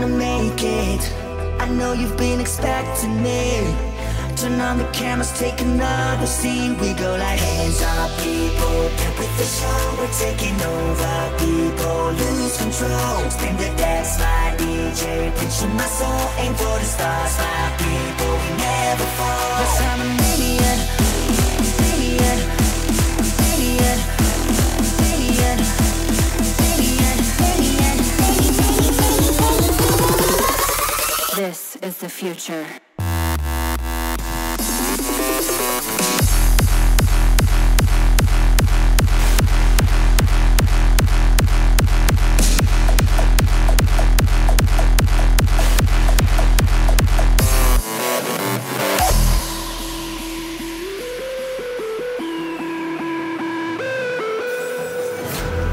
gonna make it. I know you've been expecting me. Turn on the cameras, take another scene. We go like hands up people with the show, we're taking over People lose control. Spin the dance, my DJ Pitching my soul, aim for the stars My people, we never fall. Yes, I'm an alien is the future.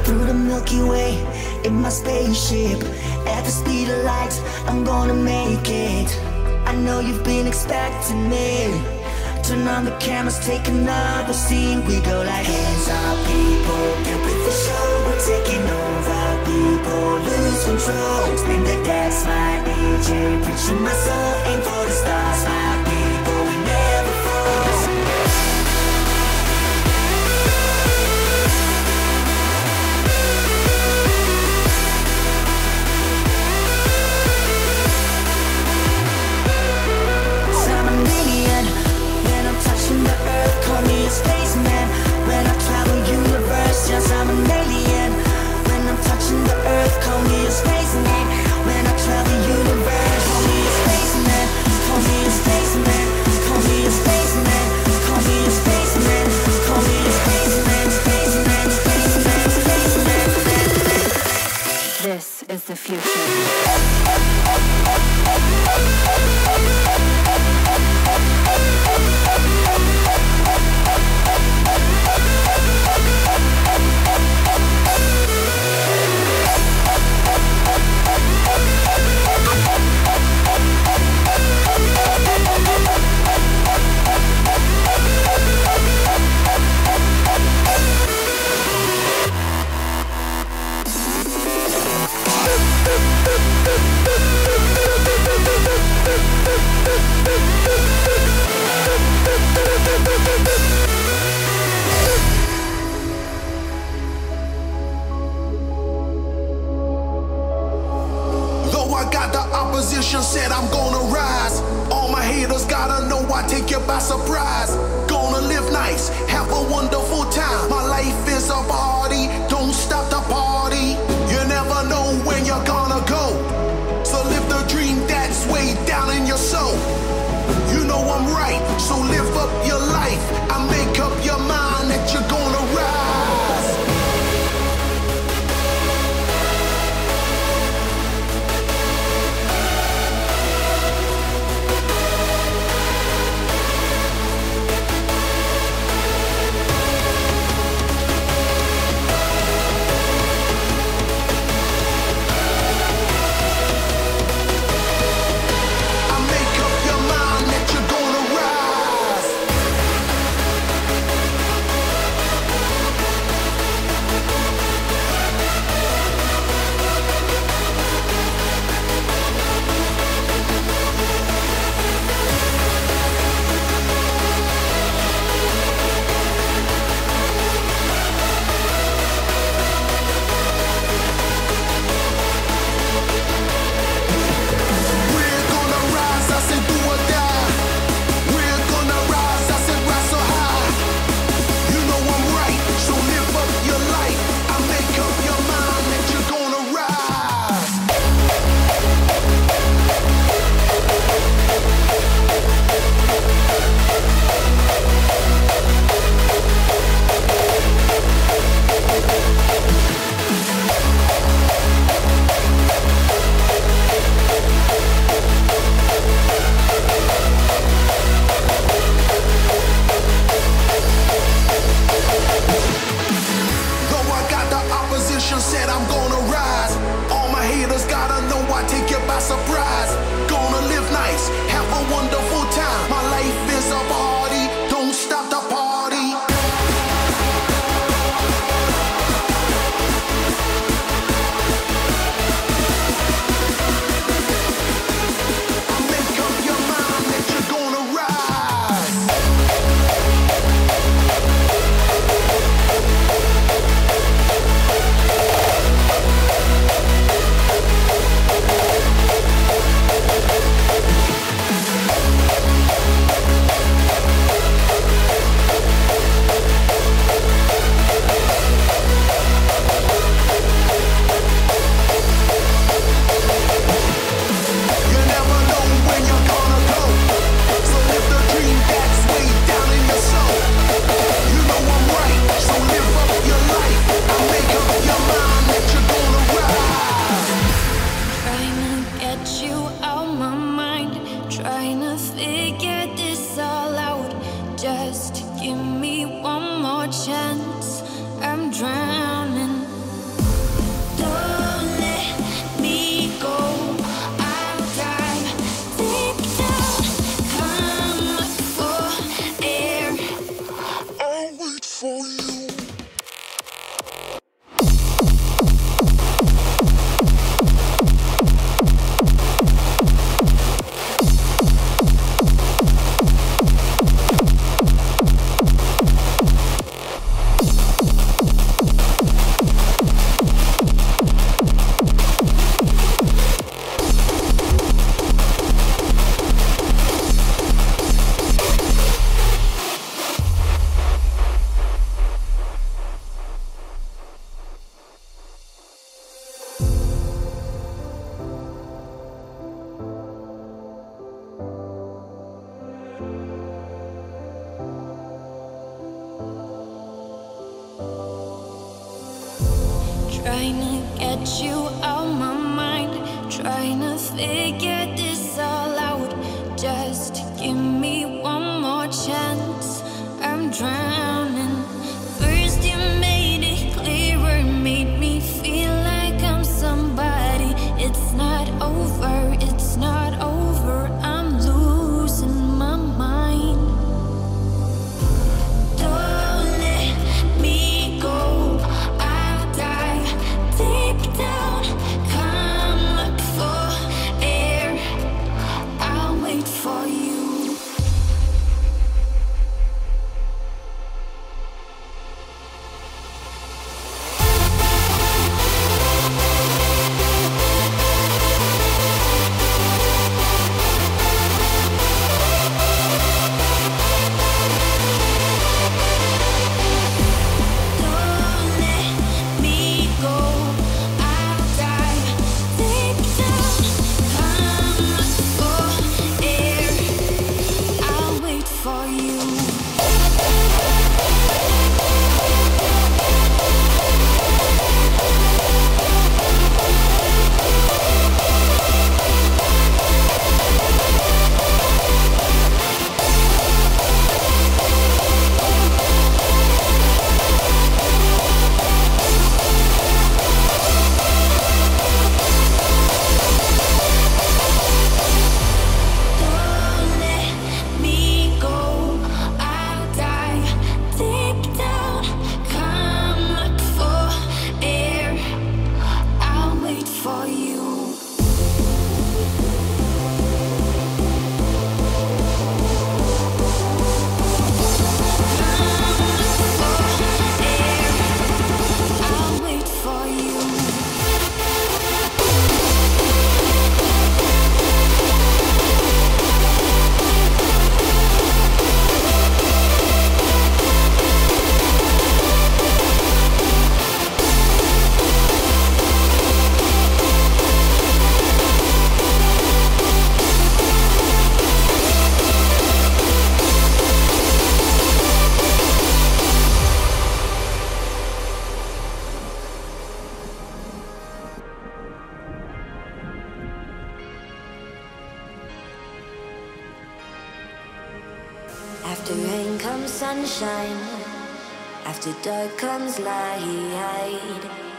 Through the Milky Way in my spaceship The speed of light, I'm gonna make it. I know you've been expecting me. Turn on the cameras, take another scene. We go like hands up people Get with the show, we're taking over. People lose control. Spin the dance, my DJ Preaching my soul, aim for the stars future.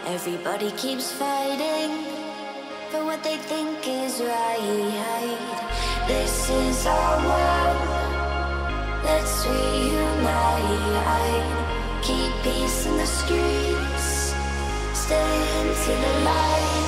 Everybody keeps fighting for what they think is right. This is our world. Let's reunite. Keep peace in the streets. Stay into the light.